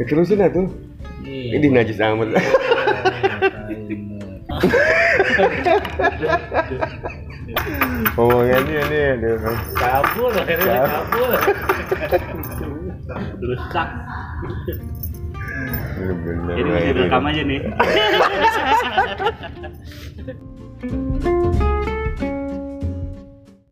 Ya terusin atuh. Iya. Ini najis amat. Iya, Omongannya nih aduh. Kabur akhirnya kabur. Rusak. Bener-bener. Jadi masih rekam aja nih.